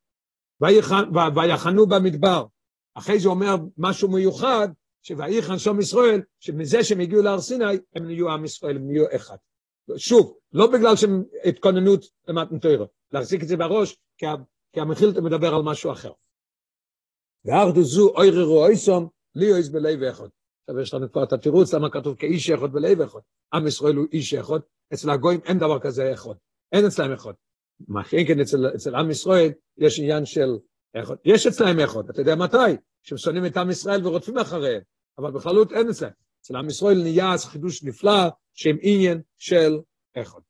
Speaker 1: ויחנו במדבר. אחרי זה אומר משהו מיוחד, שויחן שום ישראל, שמזה שהם הגיעו להר סיני, הם נהיו עם ישראל, הם נהיו אחד. שוב, לא בגלל שהם התכוננות למתן תורה, להחזיק את זה בראש, כי, כי המחילתא מדבר על משהו אחר. וארדו זו אויררו אויסום, לי אויס בלב אחד. עכשיו יש לנו כבר את התירוץ למה כתוב כאיש אחד בלב אחד. עם ישראל הוא איש אחד, אצל הגויים אין דבר כזה אחד, אין אצלם אחד. מה כן אצל, אצל עם ישראל יש עניין של אחד. יש אצלם אחד, אתה יודע מתי? שהם שונאים את עם ישראל ורודפים אחריהם, אבל בכללות אין אצלם. אצל עם ישראל נהיה אז חידוש נפלא שהם עניין של אחד.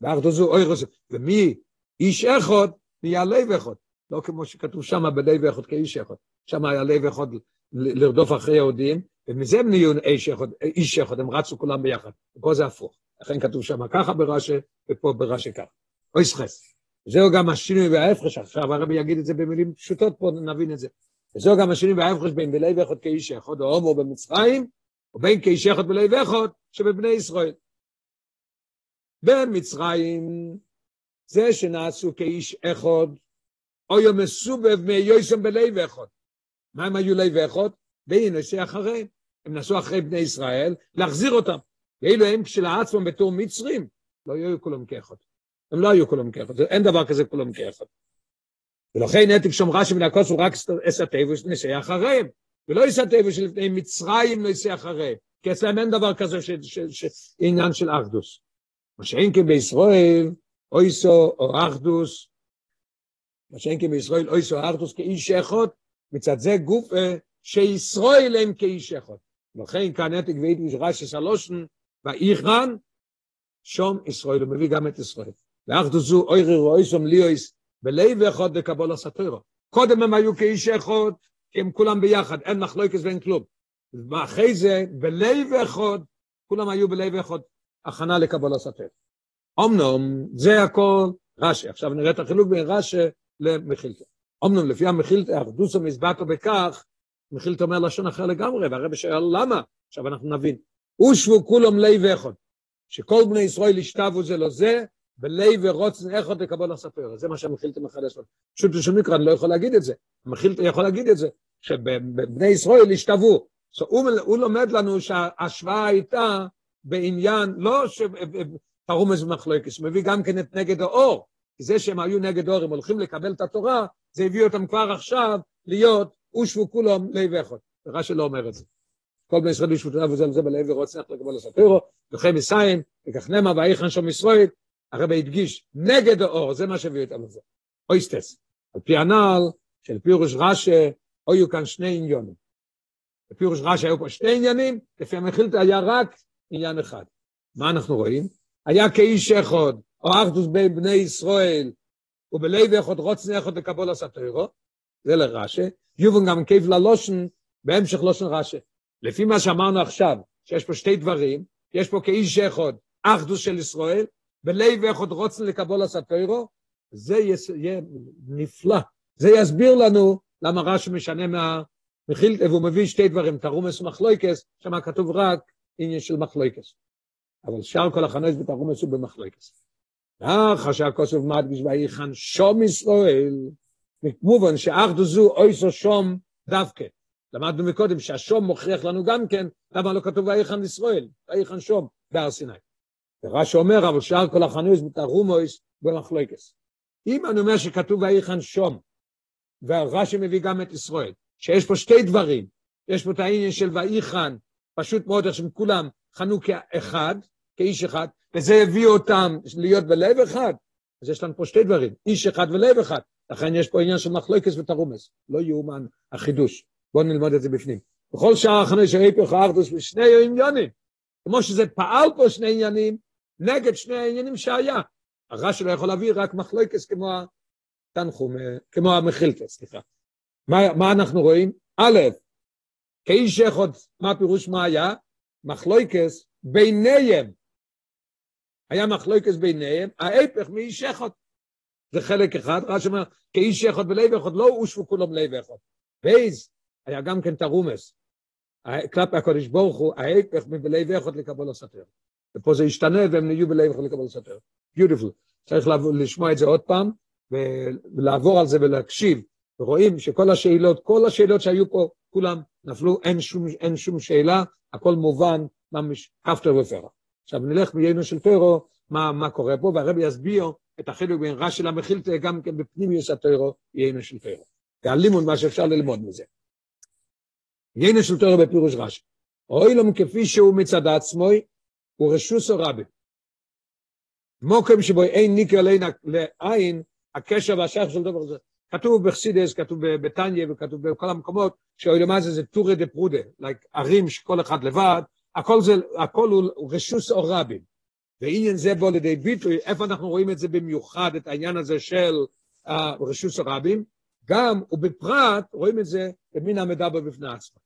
Speaker 1: ואחדו זו אוי ומי איש אחד נהיה לב אחד. לא כמו שכתוב שם בלב אחד כאיש אחד. שם היה לב אחד לרדוף אחרי יהודים, ומזה הם נהיו איש אחד, איש אחד, הם רצו כולם ביחד. ופה זה הפוך. לכן כתוב שם ככה ברש"י, ופה ברש"י ככה. אוי סחס. זהו גם השינוי וההפרש, עכשיו הרבי יגיד את זה במילים פשוטות פה, נבין את זה. וזהו גם השינוי וההפרש בין בלב אחד כאיש אחד, או הומו במצרים, ובין כאיש אחד בלב אחד שבבני ישראל. בין מצרים, זה שנעשו כאיש אחד, אוי מסובב מיוסם בלב אחד. מה הם היו לב אחד? בין נושא אחריהם. הם נסעו אחרי בני ישראל, להחזיר אותם. ואילו הם כשלעצמם בתור מצרים, לא היו כולם כאחד. הם לא היו כולם כאחד, אין דבר כזה כולם כאחד. ולכן נתק שם רש"י מן הכוס הוא רק אסתיבוס נסיע אחריהם, ולא אסתיבוס שלפני מצרים נסיע אחריהם, כי אצלם אין דבר כזה עניין של אחדוס. מה שאין כי בישראל, אויסו או אחדוס, מה שאין כי בישראל אויסו או אחדוס כאיש אחד, מצד זה גוף שישראל הם כאיש אחד. לכן כאן נתק ואיתי רש"י סלושן, ואיכרן, שום ישראל, הוא מביא גם את ישראל. ואחדו זו אוירי רואיסום ליאויס, בלב אחד לקבול הסתירו. קודם הם היו כאיש אחד, הם כולם ביחד, אין מחלוקס ואין כלום. ואחרי זה, בלב אחד, כולם היו בלב אחד, הכנה לקבול הסתירו. אמנום, זה הכל רש"י. עכשיו נראה את החילוק בין רש"י למחילתא. אמנום, לפי המחילתא, אחדוסו מזבטו בכך, מחילתא אומר לשון אחר לגמרי, והרבי שואל למה? עכשיו אנחנו נבין. ושבו כולם לב אחד. שכל בני ישראל ישתבו זה לא זה, בלי ורוצן איכות לקבל הספר. זה מה שהמחילתא מחדש לו. פשוט בשום מקרה אני לא יכול להגיד את זה. המחילתא יכול להגיד את זה, שבני ישראל ישתבו. So, הוא, הוא לומד לנו שההשוואה הייתה בעניין, לא שתרומס ומחלוקס, מביא גם כן את נגד האור. זה שהם היו נגד האור, הם הולכים לקבל את התורה, זה הביא אותם כבר עכשיו להיות ושבו כולם לב אחד. רש"י לא אומר את זה. כל בני ישראל ישבו תנאו וזה לזה בלב ורוצח לקבל הספירו, וכן מסיים, וכך נאמר ואיכן שם ישראל, הרב הדגיש, נגד האור, זה מה שהביא אותם לזה. אויסטס. על פי הנעל של פירוש רש"י, היו כאן שני עניונים. בפירוש רש"י היו פה שני עניינים, לפי המחילתא היה רק עניין אחד. מה אנחנו רואים? היה כאיש אחד, או אחדוס בין בני ישראל, ובלב אחד רוצן אחד לקבול הספירו, זה לרש"י, יובן גם כיף ללושן, בהמשך לושן רש"י. לפי מה שאמרנו עכשיו, שיש פה שתי דברים, יש פה כאיש אחד, אחדוס של ישראל, בלב אחד רוצן לקבול הספירו, זה יהיה נפלא. זה יסביר לנו למה רש"י משנה מהמחיל, והוא מביא שתי דברים, תרומס ומחלויקס, שם כתוב רק עניין של מחלויקס. אבל שאר כל החנוס בתרומס הוא במחלויקס. אחר שהכוסף מדגיש ויחן שום ישראל, מובן שאחדו זו אויסו שום דווקא. למדנו מקודם שהשום מוכיח לנו גם כן, למה לא כתוב ויחן ישראל, ויחן שום בהר סיני. ורש"י אומר, אבל שאר כל החנוס בתרומויס במחלוקס. אם אני אומר שכתוב ויחן שום, ורש"י מביא גם את ישראל, שיש פה שתי דברים, יש פה את העניין של ויחן, פשוט מאוד איך שהם כולם חנו כאחד, כאיש אחד, וזה הביא אותם להיות בלב אחד, אז יש לנו פה שתי דברים, איש אחד ולב אחד, לכן יש פה עניין של מחלוקס ותרומס, לא יאומן החידוש, בואו נלמוד את זה בפנים. בכל שאר החנוס של היפך האחדוס בשני עניונים, כמו שזה פעל פה שני עניינים, נגד שני העניינים שהיה. הרש"י לא יכול להביא רק מחלוקס כמו התנחום, כמו המחילתא, סליחה. מה, מה אנחנו רואים? א', כאיש אחד, מה הפירוש מה היה? מחלוקס ביניהם. היה מחלוקס ביניהם, ההפך מאיש אחד. זה חלק אחד, רש"י אומר, כאיש אחד ולב אחד, לא הושבו כולם לב אחד. בייז, היה גם כן תרומס. כלפי הקודש ברוך הוא, ההפך מבלב אחד לקבל הסתר. ופה זה השתנה והם נהיו בלב אחד לקבל הסתר. ביוטיפול. צריך לשמוע את זה עוד פעם, ולעבור על זה ולהקשיב. ורואים שכל השאלות, כל השאלות שהיו פה, כולם נפלו, אין שום, אין שום שאלה, הכל מובן, ממש כפתר ופרח. עכשיו נלך בעיינו של טרו, מה, מה קורה פה, והרבי יסביר את החילוק בין רש"י למחילתא גם כן בפנימיוס הטרו, עיינו של טרו. זה הלימוד מה שאפשר ללמוד מזה. עיינו של טרו בפירוש רש"י. אוילום כפי שהוא מצד עצמו, הוא רשוסו רבי. מוקם שבו אין ניקר לעין, הקשר והשייך של דבר הזה. כתוב בחסידס, כתוב בטניה וכתוב בכל המקומות, שאוילום הזה זה טורי דה פרודה, ערים שכל אחד לבד, הכל, זה, הכל הוא רשוס או רבים. ועניין זה בו לידי ביטוי, איפה אנחנו רואים את זה במיוחד, את העניין הזה של uh, רשוס או רבים, גם ובפרט רואים את זה במין המדבר בפני עצמו.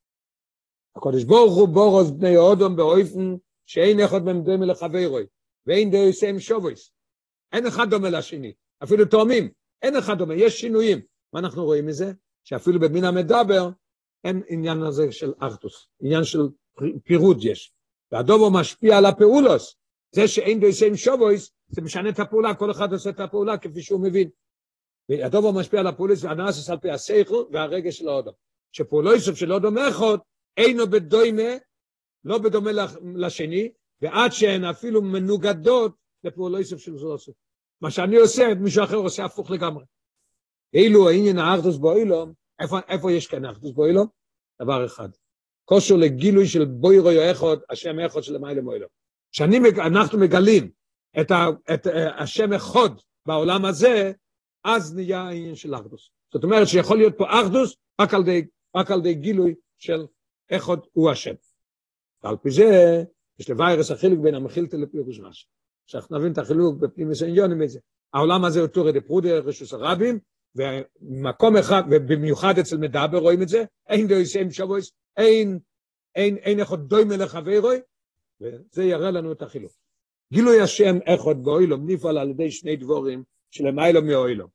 Speaker 1: הקודש ברוך הוא בורוז בני אודום באויפן שאין אחד מהם דומה לחברוי, ואין עושה עם שובויס. אין אחד דומה לשני, אפילו תאומים, אין אחד דומה, יש שינויים. מה אנחנו רואים מזה? שאפילו במין המדבר אין עניין הזה של ארתוס, עניין של פירוד יש. והדובו משפיע על הפעולוס. זה שאין דו עם שובויס, זה משנה את הפעולה, כל אחד עושה את הפעולה כפי שהוא מבין. והדובו משפיע על הפעולוס, והנאסס על פי השכל והרגש של האודו. שפעולויסוף של אודו מאחוד, אינו בדוימה, לא בדומה לשני, ועד שהן אפילו מנוגדות לפעולויסוף של זוסוף. מה שאני עושה, מישהו אחר עושה הפוך לגמרי. אילו העניין האחדוס באוילום, איפה, איפה יש כאן האחדוס באוילום? דבר אחד. כושר לגילוי של בוירו יאחוד, השם אחד של למעלה מוילו. כשאנחנו מגלים את, ה, את uh, השם אחד בעולם הזה, אז נהיה העניין של אחדוס. זאת אומרת שיכול להיות פה אחדוס רק על די, רק על די גילוי של אחד הוא השם. ועל פי זה, יש לווירס החילוק בין המחילתא לפירוש רש"י. שאנחנו נבין את החילוק בפנים מסעניונים את זה. העולם הזה הוא טורי דה פרודה, רשוס הרבים, ומקום אחד, ובמיוחד אצל מדבר רואים את זה, אין דו יסיים שבויס, אין, אין, אין אחד דוי מלך אבירוי, וזה יראה לנו את החילוק. גילוי השם אחד באוילום נפעל על ידי שני דבורים שלמיילו מאוילום.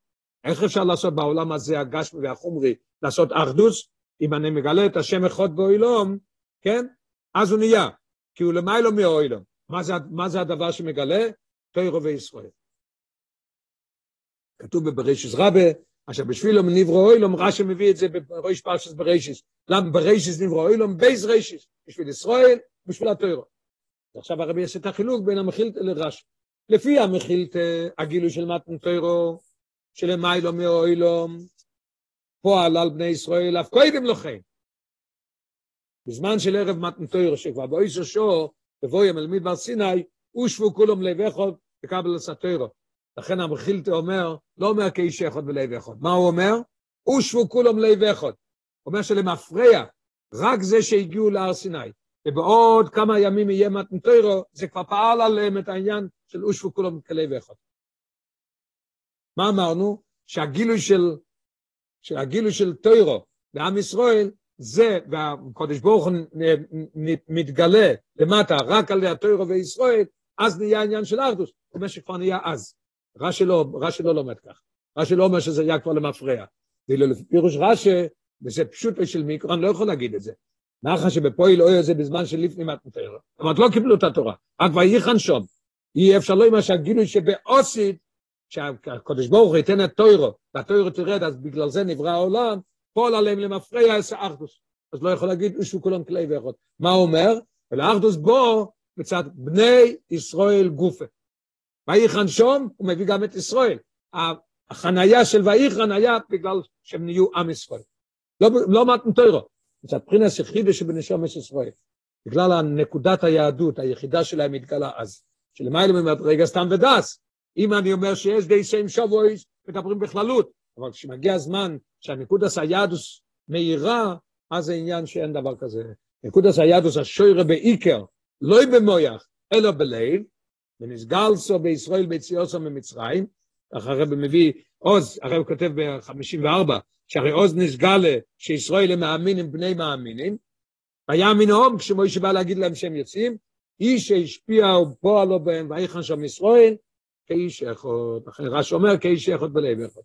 Speaker 1: איך אפשר לעשות בעולם הזה הגשמי והחומרי, לעשות אחדוס, אם אני מגלה את השם אחד באוילום, כן? אז הוא נהיה, כי הוא למיילו מאוילום. מה זה, מה זה הדבר שמגלה? תוירו וישראל. כתוב בברישיס רבה, אשר בשבילו מנברו אוילום, רש"י מביא את זה בראש פרשס ברישיס. למה ברישיס נברו אוילום? בייז רישיס, בשביל ישראל, בשביל התוירו. ועכשיו הרבי יעשה את החילוק בין המחילתא לרש"י. לפי המחילתא, הגילוי של מתן תוירו, שלמיילו מאוילום, פועל על בני ישראל, אף קודם לכן. בזמן של ערב מתן תוירו, שכבר באויסו שור, בבוים אל מדבר סיני, ושבו כולם לבכות, וקבל לסתוירו. לכן המחילתא אומר, לא אומר כאיש אחד ולב אחד. מה הוא אומר? ושבו כולם לב אחד. הוא אומר שלמפרע, רק זה שהגיעו להר סיני, ובעוד כמה ימים יהיה מתנתוירו, זה כבר פעל עליהם את העניין של ושבו כולם כלב אחד. מה אמרנו? שהגילוי של, שהגילוי של תוירו בעם ישראל, זה, והקודש ברוך הוא מתגלה למטה רק על התוירו וישראל, אז נהיה העניין של ארדוס, הוא אומר שכבר נהיה אז. רש"י לא, רש"י לא לומד כך. רש"י לא אומר שזה היה כבר למפרע. ואילו פירוש רש"י, וזה פשוט של מיקרו, אני לא יכול להגיד את זה. מאחר שבפועל אוי זה בזמן של לפני מתנתר. זאת אומרת, לא קיבלו את התורה, רק וייחן שום. אי אפשר לא לומר שהגילוי שבאוסית, שהקדוש ברוך הוא ייתן את טוירו, והטוירו תרד, אז בגלל זה נברא העולם, פועל עליהם למפרע אס האחדוס. אז לא יכול להגיד, אושו כולם כלי ואחד. מה הוא אומר? ולאחדוס בו מצד בני ישראל גופה. וייחן שום, הוא מביא גם את ישראל. החנייה של וייחן היה בגלל שהם נהיו עם ישראל. לא, לא מתנתוירו. זה הבחינה יחידה שבנשומת ישראל. בגלל הנקודת היהדות, היחידה שלהם התגלה אז. שלמעלה ממדרגה סתם ודס. אם אני אומר שיש די שם שבויס, מדברים בכללות. אבל כשמגיע הזמן שהנקודס היהדוס מאירה, אז זה עניין שאין דבר כזה. נקודס היהדוס השוירה בעיקר, לא במויח, אלא בלב, ונסגל סו בישראל ביציאוסו ממצרים, אחרי מביא עוז, הרב כותב ב-54, שהרי עוז נסגלה שישראל הם מאמינים בני מאמינים, היה מן ההום כשמוישה בא להגיד להם שהם יוצאים, איש שהשפיע ופועלו בהם ויחן שם ישראל, כאיש אחד, אחר רש אומר כאיש אחד בלב אחד.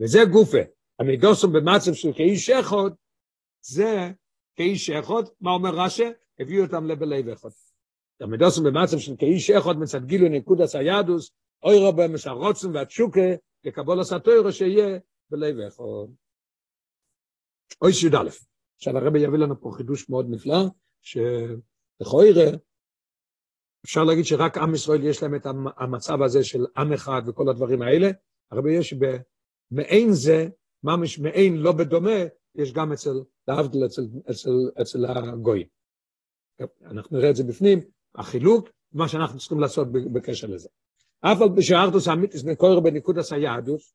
Speaker 1: וזה גופה, המידוסום במצב של כאיש אחד, זה כאיש אחד, מה אומר רש"י? הביאו אותם לבלב אחד. המידוסום במצב של כאיש אחד מצד גילו נקודס היהדוס, אוי רבה מסרוצם והתשוקה, לקבול הסתוירו שיהיה בלב אחד. אוי שי"א. עכשיו הרבי יביא לנו פה חידוש מאוד נפלא, שלכוירא אפשר להגיד שרק עם ישראל יש להם את המצב הזה של עם אחד וכל הדברים האלה, הרבי יש במעין זה, ממש מעין לא בדומה, יש גם אצל, להבדיל אצל, אצל, אצל הגויים. אנחנו נראה את זה בפנים, החילוק, מה שאנחנו צריכים לעשות בקשר לזה. אף על פי שארתוס אמיתיס מקורר בניקודס היהדוס,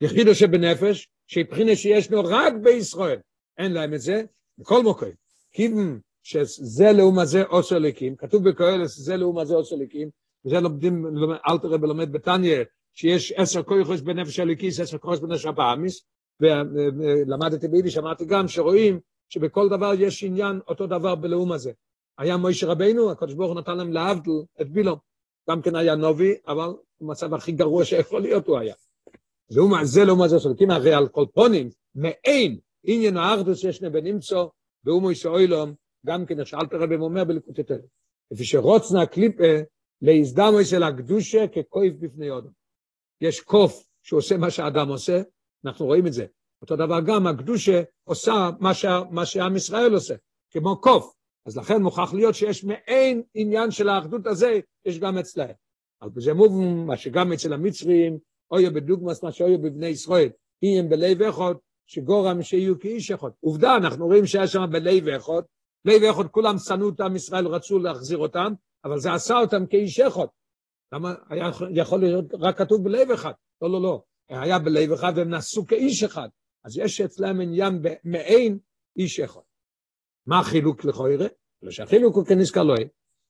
Speaker 1: יחידו שבנפש, שבחינה שישנו רק בישראל, אין להם את זה, בכל מוקר. כיוון שזה לעומת זה עושר ליקים, כתוב בקהלת זה לעומת זה עושר ליקים, וזה לומדים, אל תראה בלומד בתניא, שיש עשר כויכוס בנפש הליקיס, עשר כויכוס בנפש הבאמיס, ולמדתי ביידיש, אמרתי גם שרואים שבכל דבר יש עניין אותו דבר בלאום הזה. היה מוישה רבינו, הקדוש ברוך הוא נתן להם להבדל את בילום, גם כן היה נובי, אבל במצב הכי גרוע שיכול להיות הוא היה. זה לעומת זה שולטים הרי על כל פונים, מעין עניין האחדוס שיש בנמצוא, באומו ישאוילום, גם כן איך שאלת רבי אומר בליקוד יותר. כפי שרוצנה קליפה להזדמו של הקדושה ככויף בפני אודם. יש קוף שעושה מה שהאדם עושה, אנחנו רואים את זה. אותו דבר גם הקדושה עושה מה, מה שעם ישראל עושה, כמו קוף. אז לכן מוכרח להיות שיש מעין עניין של האחדות הזה, יש גם אצלהם. אבל זה מובן, מה שגם אצל המצרים, אויה בדוגמאס מה שאויה בבני ישראל, אי הם בלב אחד, שגורם שיהיו כאיש אחד. עובדה, אנחנו רואים שהיה שם בלב אחד, לב אחד כולם שנאו אותם, ישראל רצו להחזיר אותם, אבל זה עשה אותם כאיש אחד. למה היה יכול להיות רק כתוב בלב אחד? לא, לא, לא. היה בלב אחד והם נעשו כאיש אחד. אז יש אצלם עניין מעין איש אחד. מה החילוק לכוירא? לא שהחילוק הוא כנזכר לא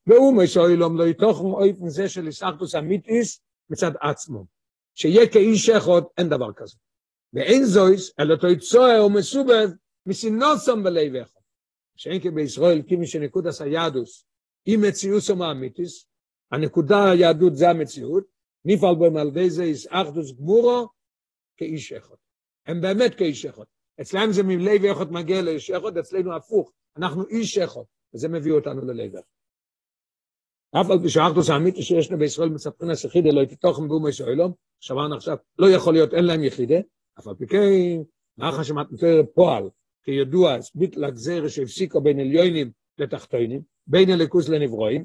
Speaker 1: והוא משאוילום לא יתוכם אויפן זה של איסאחדוס אמיתיס מצד עצמו. שיהיה כאיש אחד, אין דבר כזה. ואין זויס, אלא תויצוע ומסובב מסינוסום בלב אחד. שאין כי בישראל כמי שנקודס היהדוס היא מציאוס ומאמיתיס, הנקודה היהדות זה המציאות, נפעל בהם על ידי זה איסאחדוס גמורו כאיש אחד. הם באמת כאיש אחד. אצלם זה מלב אחד מגיע לאיש אחד, אצלנו הפוך, אנחנו איש אחד, וזה מביא אותנו אחד. אף על פי שהאחדוס האמיתי שיש לנו בישראל מספרים יחידה לא תתוכם באומו ישראלום, שמענו עכשיו, לא יכול להיות, אין להם יחידה, אף על פי כן, מאחר שמתנתר פועל, כידוע, ביטל הגזירה שהפסיקו בין עליונים לתחתונים, בין הליכוס לנברואים,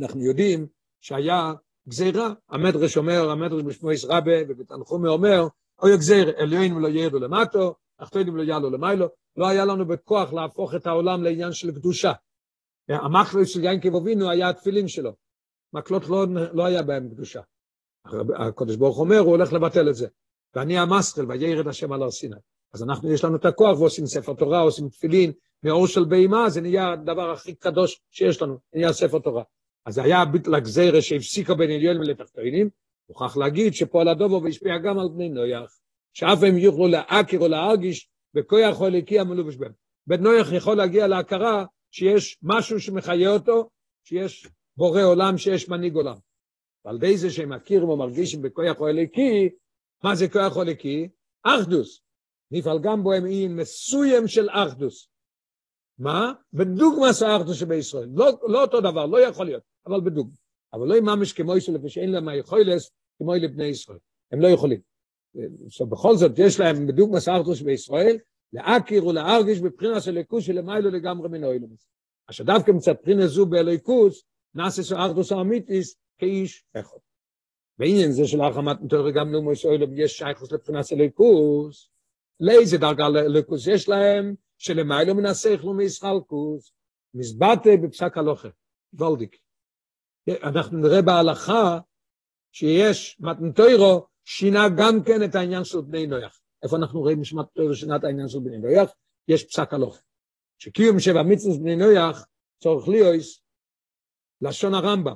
Speaker 1: אנחנו יודעים שהיה גזירה, המדרש אומר, המדרש בשמו ישרבה, ובתנחומי אומר, אוי גזיר, עליונים לא ירדו למטו, תחתונים לא יעלו למיילו, לא היה לנו בכוח להפוך את העולם לעניין של קדושה. המחלו של ינקב אבינו היה התפילין שלו. מקלות לא, לא היה בהם קדושה. הקדוש ברוך אומר, הוא הולך לבטל את זה. ואני המסטל, וירד השם על הר סיני. אז אנחנו, יש לנו את הכוח ועושים ספר תורה, עושים תפילין, מאור של בהמה, זה נהיה הדבר הכי קדוש שיש לנו, נהיה ספר תורה. אז זה היה ביטל הגזירה שהפסיקה בין עליונים לתחתונים, מוכרח להגיד שפועל הדובו והשפיע גם על בני נויח, שאף הם יוכלו להכיר או להרגיש בכוח הליקי המלובש בהם. בן נויח יכול להגיע להכרה שיש משהו שמחיה אותו, שיש בורא עולם, שיש מנהיג עולם. ועל ידי זה שהם מכירים ומרגישים בכוח הליקי, מה זה כוח הליקי? אחדוס. נפעל גם בו הם אי מסוים של אחדוס. מה? בדוגמס האחדוס שבישראל. לא, לא אותו דבר, לא יכול להיות, אבל בדוגמא. אבל לא ממש כמו ישראל, לפי שאין להם היכולת כמו לבני ישראל. הם לא יכולים. עכשיו, בכל זאת, יש להם בדוגמס האחדוס בישראל, להכיר ולהרגיש בבחינה של ליכוס שלמיילו לגמרי מן אוילומס. אשר דווקא מצד בחינה זו באלוהיקוס, נעשה שאחדוס האמיתיס כאיש אחד. בעניין זה של החמת מתואר גם נאומו שאוילום יש שייכוס לבחינה של ליכוס, לאיזה דרגה ליכוס יש להם, שלמיילו מן השכל ומישחלקוס, מזבטה בפסק הלוכה, וולדיק. אנחנו נראה בהלכה שיש מתנתוירו שינה גם כן את העניין של בני נויח. איפה אנחנו רואים משמעת תורה שינה את העניין של בני נויח? יש פסק הלוך. שקיום שבע מצווה בני נויח צורך ליאויס, לשון הרמב"ם,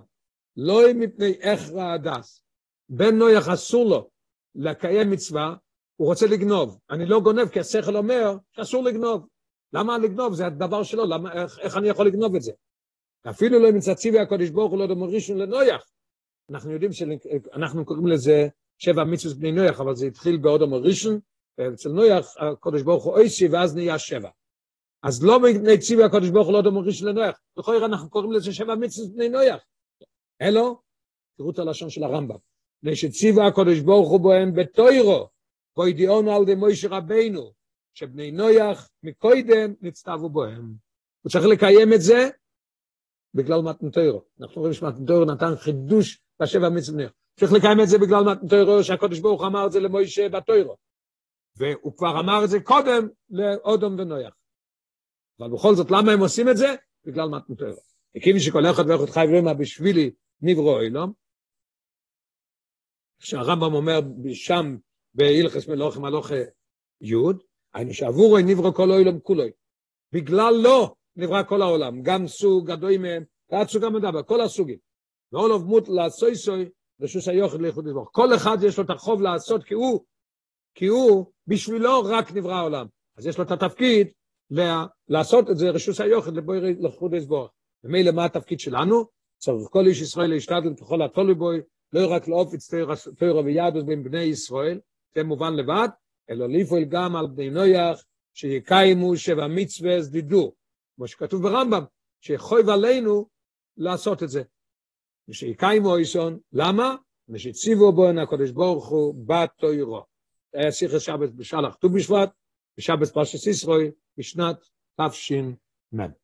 Speaker 1: לא מפני הכרע הדס, בן נויח אסור לו לקיים מצווה, הוא רוצה לגנוב. אני לא גונב כי השכל אומר שאסור לגנוב. למה לגנוב? זה הדבר שלו, למה, איך, איך אני יכול לגנוב את זה? אפילו לא ימצא ציווי הקודש ברוך הוא לא דומה ראשון לנויח. אנחנו יודעים שאנחנו קוראים לזה שבע מצוות בני נויח, אבל זה התחיל באודום ראשון, ואצל נויח הקודש ברוך הוא אויסי ואז נהיה שבע. אז לא ציווי הקודש ברוך הוא לא דומה ראשון לנויח, לכאורה אנחנו קוראים לזה שבע מצוות בני נויח. אלו, תראו את הלשון של הרמב"ם, מפני שציווה הקודש ברוך הוא בוהם בתוירו, וידיעונו על די מוישה רבינו, שבני נויח מקוידם נצטוו בוהם. הוא צריך לקיים את זה בגלל מתנתוירו. אנחנו רואים שמתנתוירו נתן חידוש בשבע מצוות צריך לקיים את זה בגלל מתנתוירו, שהקודש ברוך אמר את זה למוישה בתוירו. והוא כבר אמר את זה קודם לאודום ונויח. אבל בכל זאת, למה הם עושים את זה? בגלל מתנתוירו. וכיוון שכל אחד ואחד חי ולמה בשבילי נברו אילום, כשהרמב"ם אומר שם בהלכס מלוכם הלוכה י', היינו שעבורו נברו כל אילום כולוי. בגלל לא נברא כל העולם, גם סוג, גדוי מהם, ועד סוג המדבר, כל הסוגים. ואולוב מות לעשוי סוי, רשוס היוחד לאיחוד לסבור. כל אחד יש לו את החוב לעשות, כי הוא, כי הוא, בשבילו רק נברא העולם. אז יש לו את התפקיד לעשות את זה, רשוס היוחד לאיחוד לסבור. ומילא מה התפקיד שלנו? צריך כל איש ישראל להשתדל ככל התולי בוי, לא רק לאופץ תוירו ויהדות בין בני ישראל, זה מובן לבד, אלא לפעול גם על בני נויח, שיקיימו שבע מצווה זדידו, כמו שכתוב ברמב"ם, שיכוי עלינו לעשות את זה. ושיקיימו איסון, למה? ושציבו בו אין הקדוש ברוך הוא בתוירו. היה שיחה שבת בשלח ט"ו בשבט, בשבת פרשת ישראל, בשנת תש"מ.